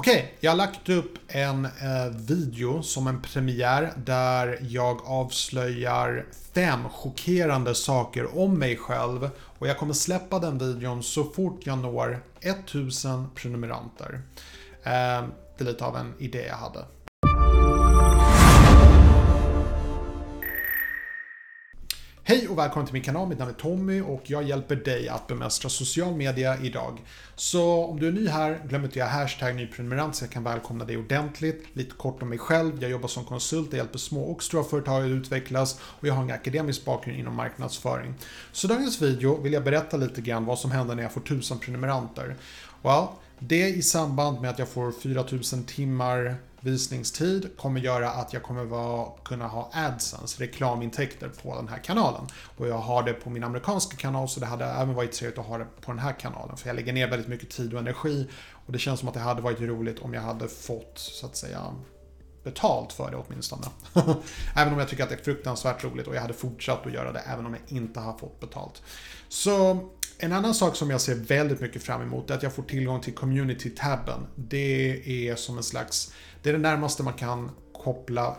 Okej, jag har lagt upp en eh, video som en premiär där jag avslöjar fem chockerande saker om mig själv och jag kommer släppa den videon så fort jag når 1000 prenumeranter. Eh, det är lite av en idé jag hade. Hej och välkommen till min kanal, mitt namn är Tommy och jag hjälper dig att bemästra social media idag. Så om du är ny här, glöm inte att göra hashtag nyprenumerant så jag kan välkomna dig ordentligt. Lite kort om mig själv, jag jobbar som konsult, jag hjälper små och stora företag att utvecklas och jag har en akademisk bakgrund inom marknadsföring. Så i dagens video vill jag berätta lite grann vad som händer när jag får 1000 prenumeranter. Well, det i samband med att jag får 4000 timmar visningstid kommer göra att jag kommer vara, kunna ha AdSense, reklamintäkter på den här kanalen. Och jag har det på min amerikanska kanal så det hade även varit trevligt att ha det på den här kanalen. För jag lägger ner väldigt mycket tid och energi och det känns som att det hade varit roligt om jag hade fått, så att säga, betalt för det åtminstone. även om jag tycker att det är fruktansvärt roligt och jag hade fortsatt att göra det även om jag inte har fått betalt. Så en annan sak som jag ser väldigt mycket fram emot är att jag får tillgång till community-tabben. Det är som en slags, det är det närmaste man kan koppla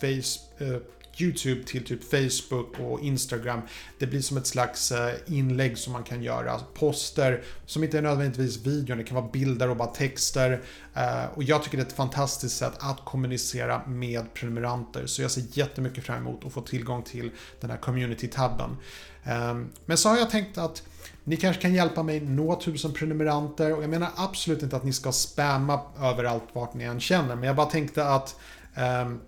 face, eh, YouTube till typ Facebook och Instagram. Det blir som ett slags eh, inlägg som man kan göra. Poster som inte är nödvändigtvis videon, det kan vara bilder och bara texter. Eh, och jag tycker det är ett fantastiskt sätt att kommunicera med prenumeranter. Så jag ser jättemycket fram emot att få tillgång till den här community-tabben. Ehm, men så har jag tänkt att ni kanske kan hjälpa mig nå tusen prenumeranter och jag menar absolut inte att ni ska spamma överallt vart ni än känner men jag bara tänkte att um,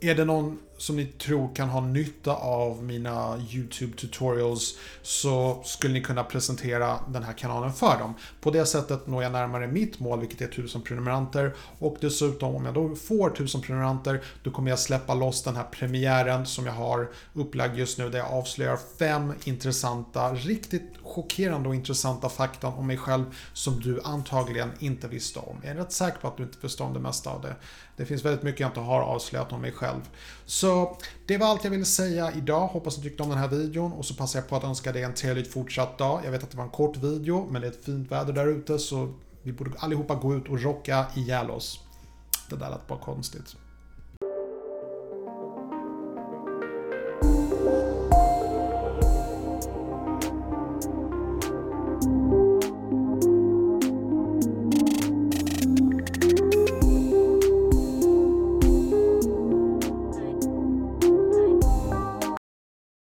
är det någon som ni tror kan ha nytta av mina YouTube tutorials så skulle ni kunna presentera den här kanalen för dem. På det sättet når jag närmare mitt mål, vilket är 1000 prenumeranter. Och dessutom, om jag då får 1000 prenumeranter, då kommer jag släppa loss den här premiären som jag har upplagd just nu, där jag avslöjar fem intressanta, riktigt chockerande och intressanta fakta om mig själv som du antagligen inte visste om. Jag är rätt säker på att du inte förstår om det mesta av det. Det finns väldigt mycket jag inte har avslöjat om mig själv. Så det var allt jag ville säga idag. Hoppas du tyckte om den här videon och så passar jag på att önska dig en trevlig fortsatt dag. Jag vet att det var en kort video men det är ett fint väder där ute så vi borde allihopa gå ut och rocka ihjäl oss. Det där lät bara konstigt.